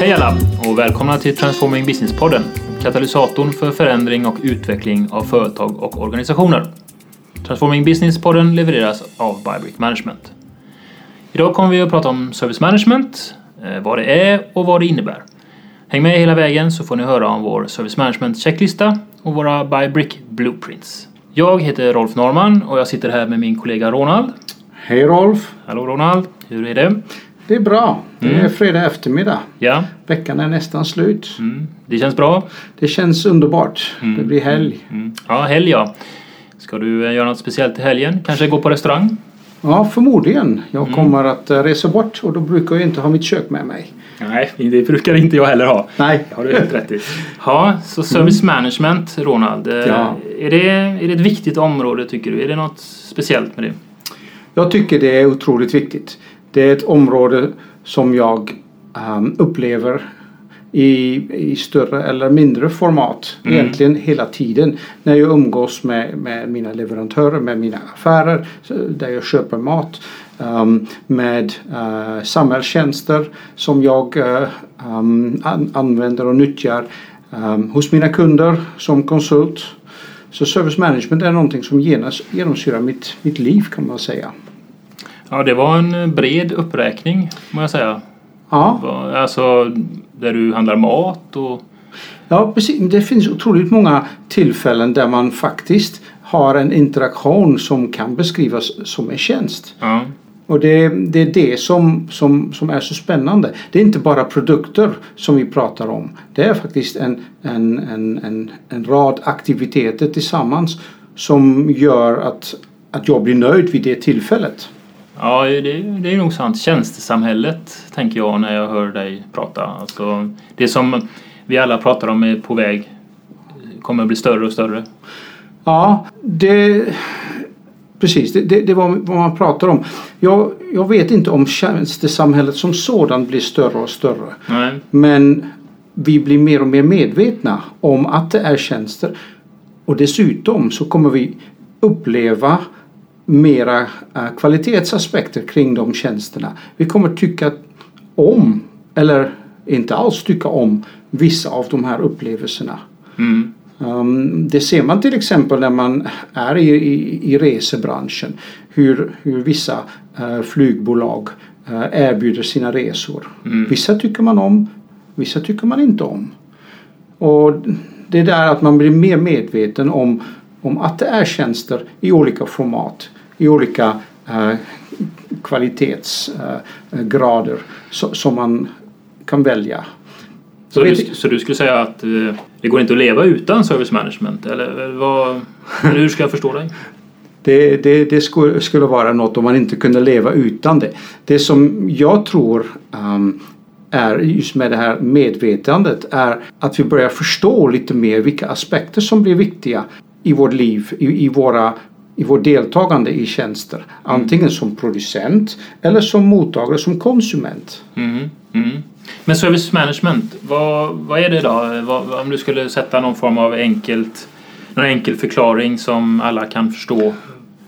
Hej alla och välkomna till Transforming Business-podden. Katalysatorn för förändring och utveckling av företag och organisationer. Transforming Business-podden levereras av Bybrick Management. Idag kommer vi att prata om service management, eh, vad det är och vad det innebär. Häng med hela vägen så får ni höra om vår service management checklista och våra Bybrick Blueprints. Jag heter Rolf Norman och jag sitter här med min kollega Ronald. Hej Rolf! Hallå Ronald, hur är det? Det är bra. Det är Mm. fredag eftermiddag. Ja, Veckan är nästan slut. mm. det känns bra. Det känns underbart. Det blir helg. Mm. Ja, helg ja. Ska du eh, göra något speciellt i helgen? Kanske gå på restaurang? Ja, förmodligen. Jag Mm. kommer att eh, resa bort och då brukar jag inte ha mitt kök med mig. Nej, det brukar inte jag heller ha. Nej. Det har du helt rätt i. Ja, så service management, Ronald. eh, Ja. Är, det, är det ett viktigt område tycker du? Är det något speciellt med det? Jag tycker det är otroligt viktigt. Det är ett område som jag ehm, upplever i, i större eller mindre format Mm. egentligen hela tiden när jag umgås med, med mina leverantörer, med mina affärer där jag köper mat ehm, med uh, samhällstjänster som jag eh, ehm, an, använder och nyttjar ehm, hos mina kunder som konsult. Så service management är någonting som genas, genomsyrar mitt, mitt liv kan man säga. Ja, det var en eh, bred uppräkning, må jag säga. Ja, Alltså, där du handlar mat och... ja precis. Det finns otroligt många tillfällen där man faktiskt har en interaktion som kan beskrivas som en tjänst. Ja, Och det, det är det som, som, som är så spännande. Det är inte bara produkter som vi pratar om. Det är faktiskt en, en, en, en, en rad aktiviteter tillsammans som gör att, att jag blir nöjd vid det tillfället. Ja det, det är nog sant. Tjänstesamhället, tänker jag när jag hör dig prata. Alltså, det som vi alla pratar om är på väg kommer att bli större och större. Ja, det... Precis, det, det, det var vad man pratar om. Jag, jag vet inte om tjänstesamhället som sådant blir större och större. Nej. Men vi blir mer och mer medvetna om att det är tjänster. Och dessutom så kommer vi uppleva mera eh, kvalitetsaspekter kring de tjänsterna. Vi kommer tycka om, eller inte alls tycka om, vissa av de här upplevelserna. Mm. Um, det ser man till exempel när man är i, i, i resebranschen. Hur, hur vissa eh, flygbolag eh, erbjuder sina resor. Mm. Vissa tycker man om, vissa tycker man inte om. Och det är där att man blir mer medveten om, om att det är tjänster i olika format. I olika eh, kvalitetsgrader så, som man kan välja. Så, du, så du skulle säga att eh, det går inte att leva utan service management? Eller, vad, eller hur ska jag förstå dig? Det, det, det skulle, skulle vara något om man inte kunde leva utan det. Det som jag tror um, är just med det här medvetandet är att vi börjar förstå lite mer vilka aspekter som blir viktiga i vårt liv, i, i, våra, i vårt deltagande i tjänster. Antingen som producent eller som mottagare, som konsument. Mm, mm. Men service management, vad, vad är det då? Vad, om du skulle sätta någon form av enkelt, någon enkel förklaring som alla kan förstå?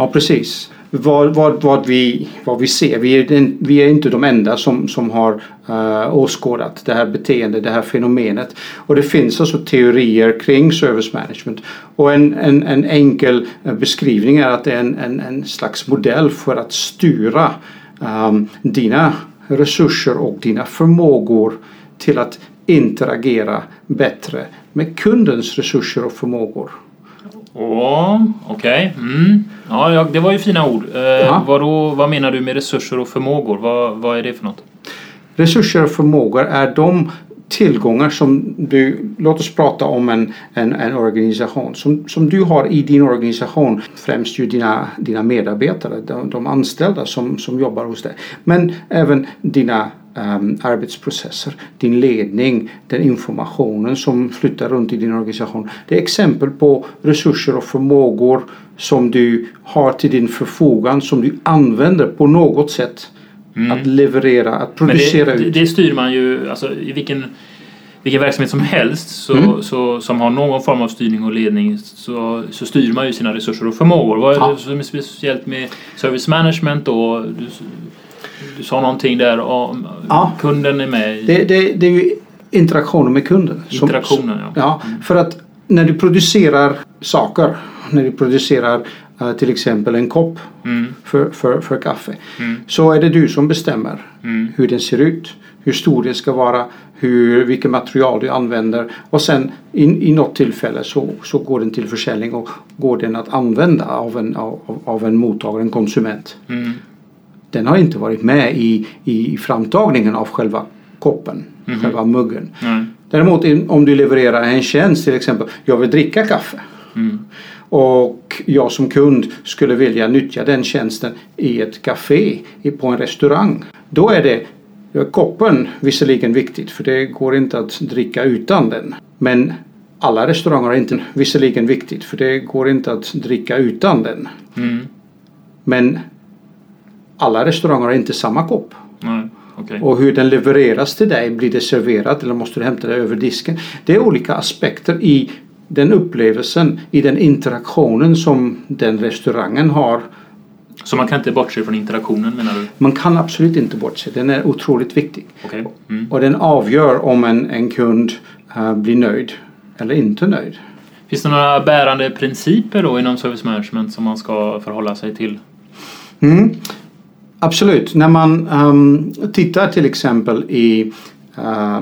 Ja, precis. Vad, vad, vad, vi, vad vi ser. Vi är, vi är inte de enda som, som har uh, åskådat det här beteendet, det här fenomenet. Och det finns alltså teorier kring service management. Och en, en, en enkel eh, beskrivning är att det är en, en, en slags modell för att styra um, dina resurser och dina förmågor till att interagera bättre med kundens resurser och förmågor. Åh, okej. Mm. Ja, ja, det var ju fina ord. Eh, vad, då, vad menar du med resurser och förmågor? Vad, vad är det för något? Resurser och förmågor är de tillgångar som du, låt oss prata om en, en, en organisation, som, som du har i din organisation, främst ju dina, dina medarbetare, de, de anställda som, som jobbar hos dig, men även dina ehm, arbetsprocesser, din ledning, den informationen som flyttar runt i din organisation. Det är exempel på resurser och förmågor som du har till din förfogan som du använder på något sätt att leverera, att Men producera det, ut. det styr man ju, alltså i vilken vilken verksamhet som helst så, Mm. så, som har någon form av styrning och ledning så, så styr man ju sina resurser och förmågor. Vad är Ja. det som är speciellt med service management då? Du, sa någonting där om Ja. kunden är med i Det, det, det är ju interaktionen med kunden. som- interaktionen. Ja. Ja, för att när du producerar saker, när du producerar eh, till exempel en kopp Mm, för, för, för kaffe, mm, så är det du som bestämmer mm, hur den ser ut, hur stor den ska vara, hur, vilket material du använder och sen i, i något tillfälle så, så går den till försäljning och går den att använda av en, av, av en mottagare, en konsument. Mm, Den har inte varit med i, i framtagningen av själva koppen, Mhm. själva muggen. nej, Däremot om du levererar en tjänst till exempel, jag vill dricka kaffe mm, och jag som kund skulle vilja nyttja den tjänsten i ett café på en restaurang. Då är det koppen visserligen viktigt för det går inte att dricka utan den. Men alla restauranger är inte visserligen viktigt för det går inte att dricka utan den. mm, Men alla restauranger har inte samma kopp. nej, okej. Och hur den levereras till dig, blir det serverat eller måste du hämta det över disken? Det är olika aspekter i den upplevelsen, i den interaktionen som den restaurangen har. Så man kan inte bortse från interaktionen menar du? Man kan absolut inte bortse, den är otroligt viktig. Okej. Mm. Och den avgör om en, en kund eh, blir nöjd eller inte nöjd. Finns det några bärande principer då inom service management som man ska förhålla sig till? Mm. Absolut. När man ehm, tittar till exempel i, eh,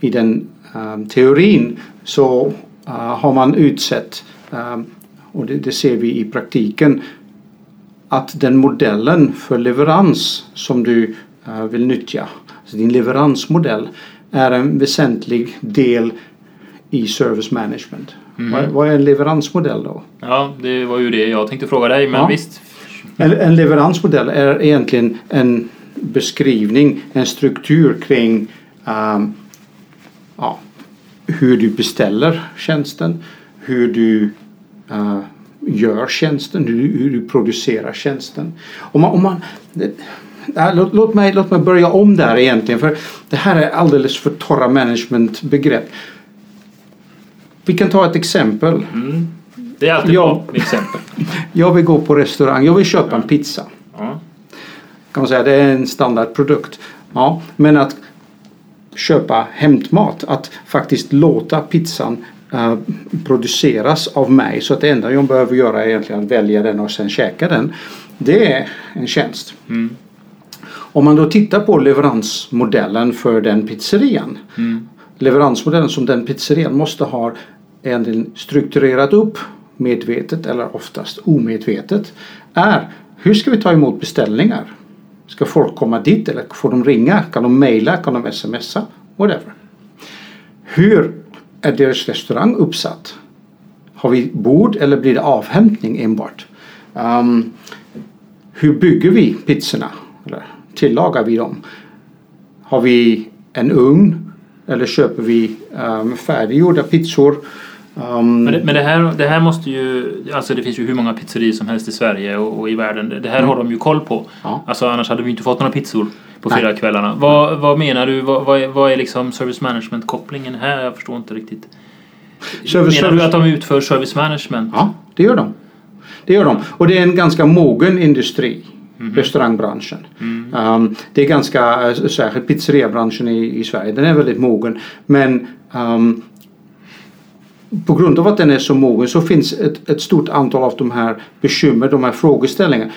i den ehm, teorin så eh, har man utsett, ehm, och det, det ser vi i praktiken, att den modellen för leverans som du eh, vill nyttja, alltså din leveransmodell, är en väsentlig del i service management. Vad, vad är en leveransmodell då? Ja, det var ju det jag tänkte fråga dig, men Ja. visst. En, en leveransmodell är egentligen en beskrivning, en struktur kring um, ja, hur du beställer tjänsten, hur du uh, gör tjänsten, hur, du- hur du producerar tjänsten. Om man, om man, äh, låt, låt, mig, låt mig börja om där egentligen för det här är alldeles för torra managementbegrepp. Vi kan ta ett exempel. Mm. Det är alltid Ja. bra exempel. Jag vill gå på restaurang, jag vill köpa en pizza. Ja. kan man säga, det är en standardprodukt. Ja, men att köpa hämtmat, att faktiskt låta pizzan eh, produceras av mig så att det enda jag behöver göra är egentligen att välja den och sen käka den. Det är en tjänst. Mm. Om man då tittar på leveransmodellen för den pizzerian. Mm. Leveransmodellen som den pizzerian måste ha egentligen strukturerat upp medvetet eller oftast omedvetet är hur ska vi ta emot beställningar? Ska folk komma dit eller får de ringa? Kan de mejla? Kan de smsa? Whatever. Hur är deras restaurang uppsatt? Har vi bord eller blir det avhämtning enbart? Um, hur bygger vi pizzorna? Eller tillagar vi dem? Har vi en ugn? Eller köper vi um, färdiggjorda pizzor? Um, Men, det, men det, här, det här måste ju... Alltså det finns ju hur många pizzerior som helst i Sverige och, och i världen. Det här har de ju koll på. Ja. Alltså annars hade vi inte fått några pizzor på fredagskvällarna. Vad, vad menar du? Vad, vad, är, vad är liksom service management-kopplingen här? Jag förstår inte riktigt. Service- menar du att de utför service management? Ja, det gör de. Det gör de. Och det är en ganska mogen industri. Restaurangbranschen. Um, det är ganska, eh, särskilt pizzeriabranschen i, i Sverige, den är väldigt mogen. Men um, på grund av att den är så mogen så finns ett, ett stort antal av de här bekymmer, de här frågeställningarna.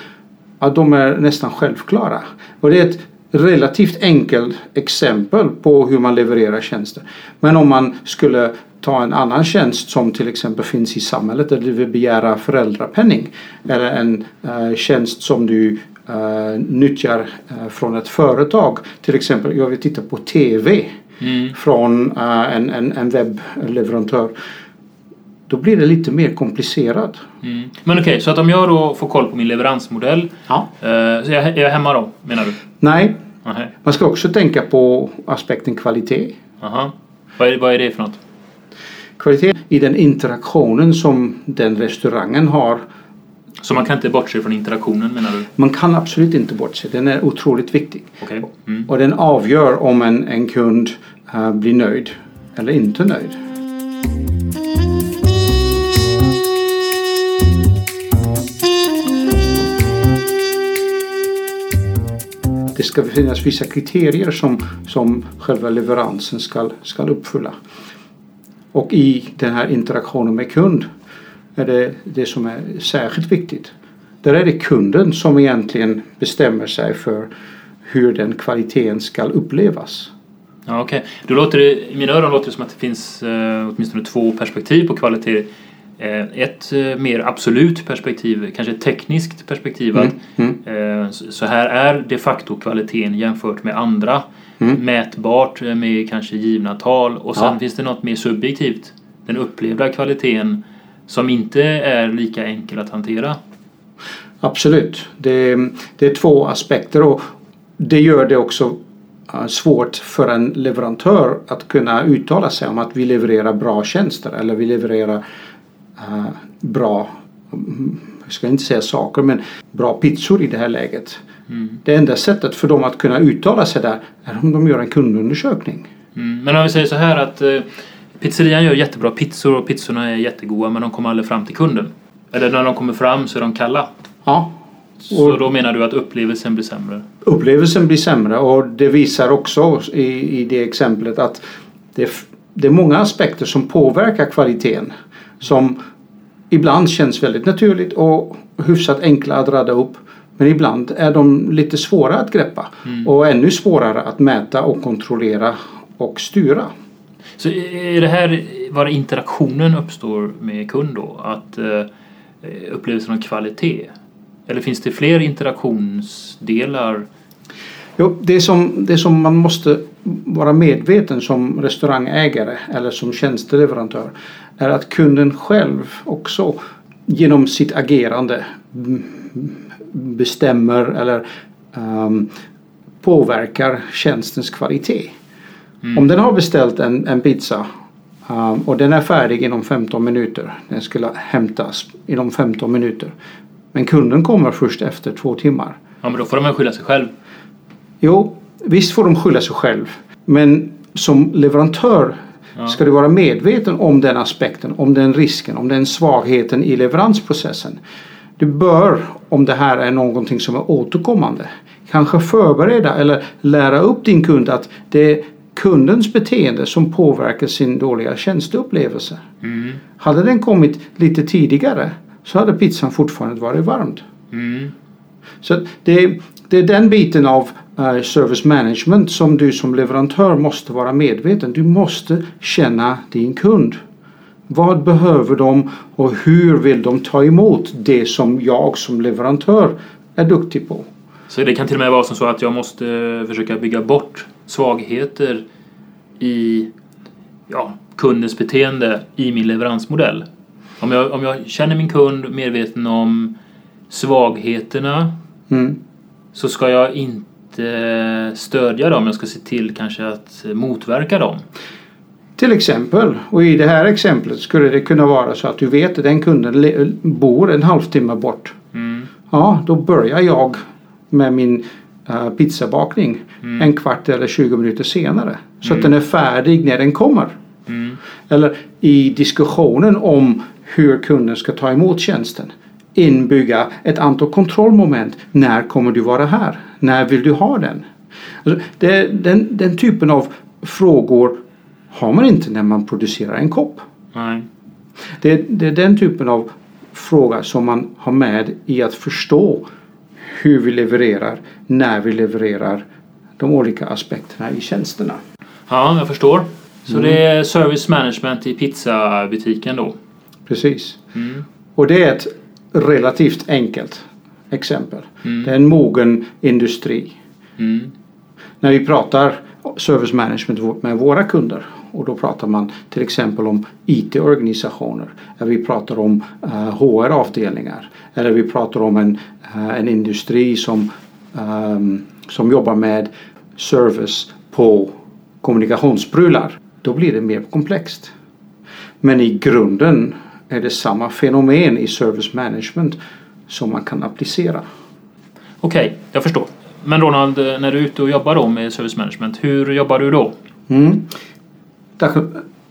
Att de är nästan självklara. Och det är ett relativt enkelt exempel på hur man levererar tjänster. Men om man skulle ta en annan tjänst som till exempel finns i samhället där du vill begära föräldrapenning. Eller en eh, tjänst som du eh, nyttjar eh, från ett företag. Till exempel, jag vill titta på TV Mm. från eh, en, en, en webbleverantör. Då blir det lite mer komplicerat. Mm. Men okej, så att om jag då får koll på min leveransmodell. Ja. Eh, så jag, är jag hemma då, menar du? Nej, Nej. man ska också tänka på aspekten kvalitet. Aha. Vad är, vad är det för något? Kvalitet i den interaktionen som den restaurangen har. Så man kan inte bortse från interaktionen menar du? Man kan absolut inte bortse, den är otroligt viktig. Okej. Mm. Och den avgör om en, en kund eh, blir nöjd eller inte nöjd. Det ska finnas vissa kriterier som, som själva leveransen ska, ska uppfylla. Och i den här interaktionen med kund är det det som är särskilt viktigt. Där är det kunden som egentligen bestämmer sig för hur den kvaliteten ska upplevas. Ja, okay. Då låter det, I mina öron låter det som att det finns eh, åtminstone två perspektiv på kvalitet. Eh, ett eh, mer absolut perspektiv, kanske ett tekniskt perspektiv. Mm. Att, mm. Eh, så här är de facto kvaliteten jämfört med andra. Mm. Mätbart med kanske givna tal. Och sen ja. finns det något mer subjektivt. Den upplevda kvaliteten som inte är lika enkel att hantera. Absolut. Det, det är två aspekter och det gör det också svårt för en leverantör att kunna uttala sig om att vi levererar bra tjänster eller vi levererar uh, bra, jag ska inte säga saker, men bra pizzor i det här läget. Mm. Det enda sättet för dem att kunna uttala sig där är om de gör en kundundersökning. Mm. Men om vi säger så här att uh, pizzerian gör jättebra pizzor och pizzorna är jättegoda men de kommer aldrig fram till kunden. Eller när de kommer fram så är de kalla. Ja. Så då menar du att upplevelsen blir sämre? Upplevelsen blir sämre och det visar också i, i det exemplet att det, det är många aspekter som påverkar kvaliteten. Som ibland känns väldigt naturligt och hyfsat enkla att rada upp. Men ibland är de lite svåra att greppa mm. och ännu svårare att mäta och kontrollera och styra. Så är det här var interaktionen uppstår med kund då? Att eh, upplevelsen av kvalitet? Eller finns det fler interaktionsdelar? Jo, det, som, det som man måste vara medveten som restaurangägare eller som tjänsteleverantör är att kunden själv också genom sitt agerande bestämmer eller um, påverkar tjänstens kvalitet. Mm. Om den har beställt en, en pizza um, och den är färdig inom 15 minuter. Den skulle hämtas inom 15 minuter. Men kunden kommer först efter två timmar. Ja men då får de skylla sig själv? Jo, visst får de skylla sig själv. Men som leverantör ja. ska du vara medveten om den aspekten, om den risken, om den svagheten i leveransprocessen. Du bör, om det här är någonting som är återkommande, kanske förbereda eller lära upp din kund att det är kundens beteende som påverkar sin dåliga tjänsteupplevelse. Mm. Hade den kommit lite tidigare så hade pizzan fortfarande varit varm. Mm. Så det, det är den biten av service management som du som leverantör måste vara medveten. Du måste känna din kund. Vad behöver de och hur vill de ta emot det som jag som leverantör är duktig på? Så det kan till och med vara som så att jag måste försöka bygga bort svagheter i ja, kundens beteende i min leveransmodell. Om jag, om jag känner min kund medveten om svagheterna mm. så ska jag inte stödja dem. Jag ska se till kanske att motverka dem. Till exempel, och i det här exemplet skulle det kunna vara så att du vet att den kunden bor en halvtimme bort. Mm. Ja, då börjar jag med min uh, pizzabakning mm. en kvart eller 20 minuter senare. Så att mm. den är färdig när den kommer. Mm. Eller i diskussionen om hur kunden ska ta emot tjänsten. Inbygga ett antal kontrollmoment. När kommer du vara här? När vill du ha den? Alltså, det, den, den typen av frågor har man inte när man producerar en kopp. Nej. Det, det är den typen av fråga som man har med i att förstå hur vi levererar, när vi levererar de olika aspekterna i tjänsterna. Ja, jag förstår. Så mm. det är service management i pizzabutiken då? Precis. Mm. Och det är ett relativt enkelt exempel. Mm. Det är en mogen industri. Mm. När vi pratar service management med våra kunder och då pratar man till exempel om IT-organisationer. Eller vi pratar om uh, eh, HR-avdelningar. Eller vi pratar om en, uh, en industri som, um, som jobbar med service på kommunikationsprylar. Då blir det mer komplext. Men i grunden är det samma fenomen i service management som man kan applicera. Okej, okay, jag förstår. Men Ronald, när du är ute och jobbar då med service management, hur jobbar du då? Mm.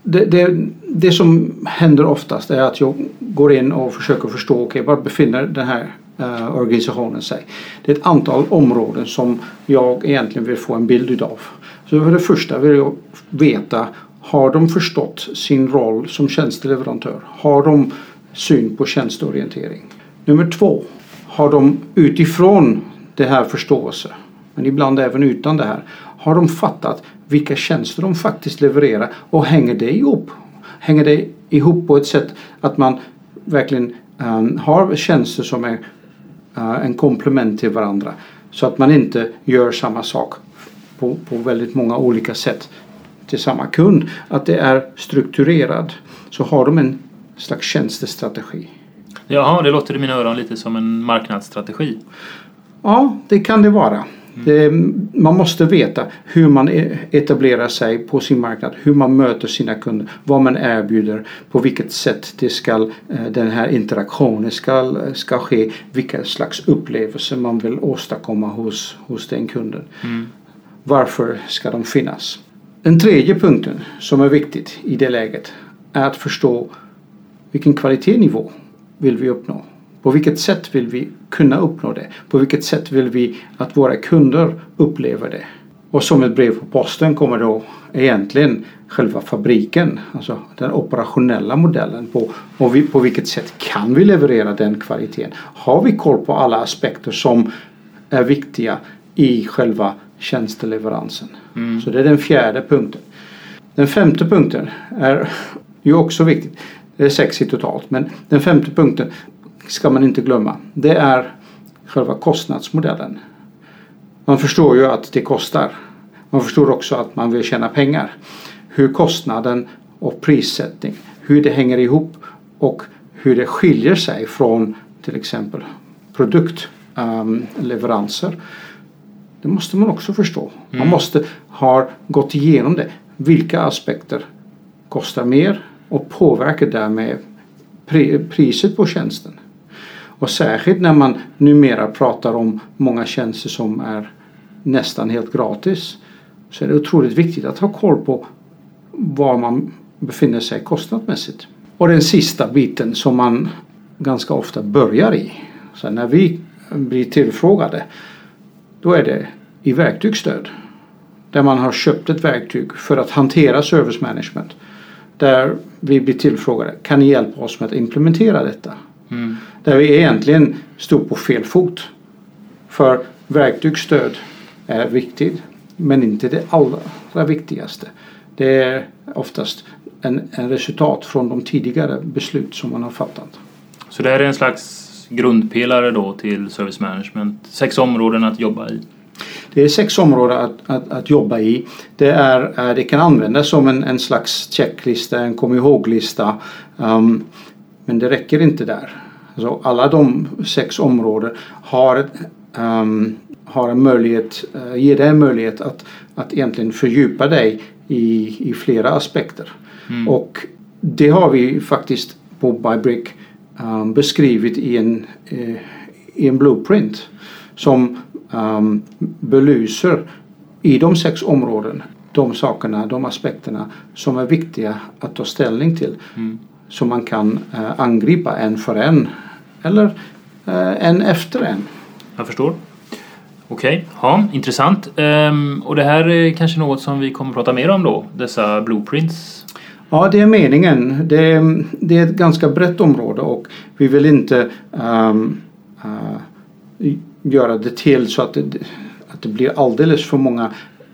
det, det, det som händer oftast är att jag går in och försöker förstå, okay, var befinner den här uh, organisationen sig? Det är ett antal områden som jag egentligen vill få en bild utav. Så för det första vill jag veta, har de förstått sin roll som tjänsteleverantör? Har de syn på tjänsteorientering? Nummer två, har de utifrån det här förståelse, men ibland även utan det här, har de fattat vilka tjänster de faktiskt levererar och hänger det ihop? Hänger det ihop på ett sätt att man verkligen um, har tjänster som är uh, en komplement till varandra så att man inte gör samma sak på, på väldigt många olika sätt till samma kund. Att det är strukturerad så har de en slags tjänstestrategi. Jaha, det låter i mina öron lite som en marknadsstrategi. Ja, det kan det vara. Det, man måste veta hur man e- etablerar sig på sin marknad, hur man möter sina kunder, vad man erbjuder, på vilket sätt det ska, eh, den här interaktionen ska, ska ske, vilka slags upplevelser man vill åstadkomma hos, hos den kunden. Mm. Varför ska de finnas? Den tredje punkten som är viktigt i det läget är att förstå vilken kvalitetsnivå vill vi uppnå? På vilket sätt vill vi kunna uppnå det? På vilket sätt vill vi att våra kunder upplever det? Och som ett brev på posten kommer då egentligen själva fabriken, alltså den operationella modellen på, och vi, på vilket sätt kan vi leverera den kvaliteten? Har vi koll på alla aspekter som är viktiga i själva tjänsteleveransen? Mm. Så det är den fjärde punkten. Den femte punkten är ju också viktigt. Det är sex i totalt men den femte punkten ska man inte glömma. Det är själva kostnadsmodellen. Man förstår ju att det kostar. Man förstår också att man vill tjäna pengar. Hur kostnaden och prissättning, hur det hänger ihop och hur det skiljer sig från till exempel produktleveranser. Um, det måste man också förstå. Mm. Man måste ha gått igenom det. Vilka aspekter kostar mer och påverkar därmed priset på tjänsten. Och särskilt när man numera pratar om många tjänster som är nästan helt gratis så är det otroligt viktigt att ha koll på var man befinner sig kostnadsmässigt. Och den sista biten som man ganska ofta börjar i. Så när vi blir tillfrågade då är det i verktygsstöd. Där man har köpt ett verktyg för att hantera service management. Där vi blir tillfrågade, kan ni hjälpa oss med att implementera detta? Mm. Där vi egentligen stod på fel fot. För verktygsstöd är viktigt men inte det allra viktigaste. Det är oftast en, en resultat från de tidigare beslut som man har fattat. Så det här är en slags grundpelare då till service management? Sex områden att jobba i? Det är sex områden att, att, att jobba i. Det, är, det kan användas som en, en slags checklista, en kom ihåg-lista. Um, men det räcker inte där. Alltså alla de sex områden har, um, har en möjlighet, uh, ger dig en möjlighet att, att egentligen fördjupa dig i, i flera aspekter. Mm. Och det har vi faktiskt på Bybrick um, beskrivit i en, uh, i en blueprint som um, belyser i de sex områden de sakerna, de aspekterna som är viktiga att ta ställning till. Mm som man kan eh, angripa en för en eller eh, en efter en. Jag förstår. Okej, okay. ja, intressant. Ehm, och det här är kanske något som vi kommer prata mer om då, dessa blueprints? Ja, det är meningen. Det är, det är ett ganska brett område och vi vill inte um, uh, göra det till så att det, att det blir alldeles för många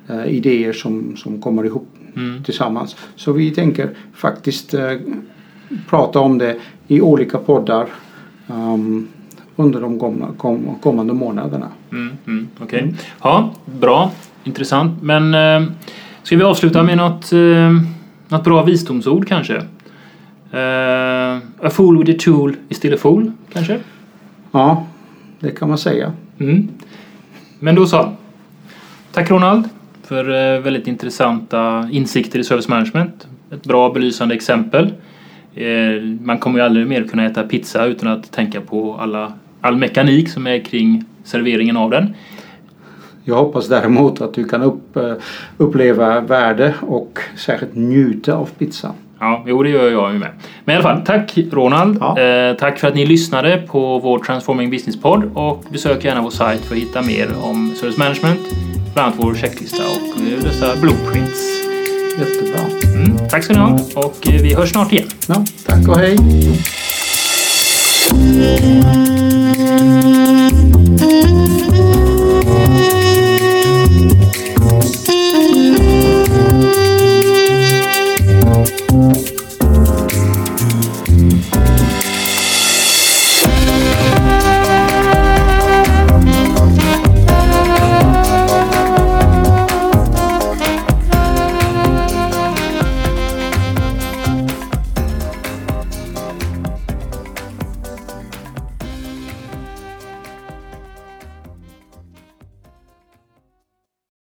uh, idéer som, som kommer ihop mm. tillsammans. Så vi tänker faktiskt uh, prata om det i olika poddar um, under de kom, kommande månaderna. Mm, mm, Okej, okay. mm. ja, bra, intressant. Men ska vi avsluta med något, något bra visdomsord kanske? Eh, a fool with a tool is still a fool, kanske? Ja, det kan man säga. Mm. Men då så. Tack Ronald för eh, väldigt intressanta insikter i service management. Ett bra belysande exempel. Eh, man kommer ju aldrig mer kunna äta pizza utan att tänka på alla, all mekanik som är kring serveringen av den. Jag hoppas däremot att du kan upp, eh, uppleva värde och särskilt njuta av pizza. Ja, jo det gör jag ju med. Men i alla fall, tack Ronald. Ja. Eh, tack för att ni lyssnade på vår Transforming Business-podd och besök gärna vår sajt för att hitta mer om service management, bland annat vår checklista och eh, dessa blueprints. Jättebra. Mm, tack ska ni ha och eh, vi hörs snart igen. Ja, tack och hej.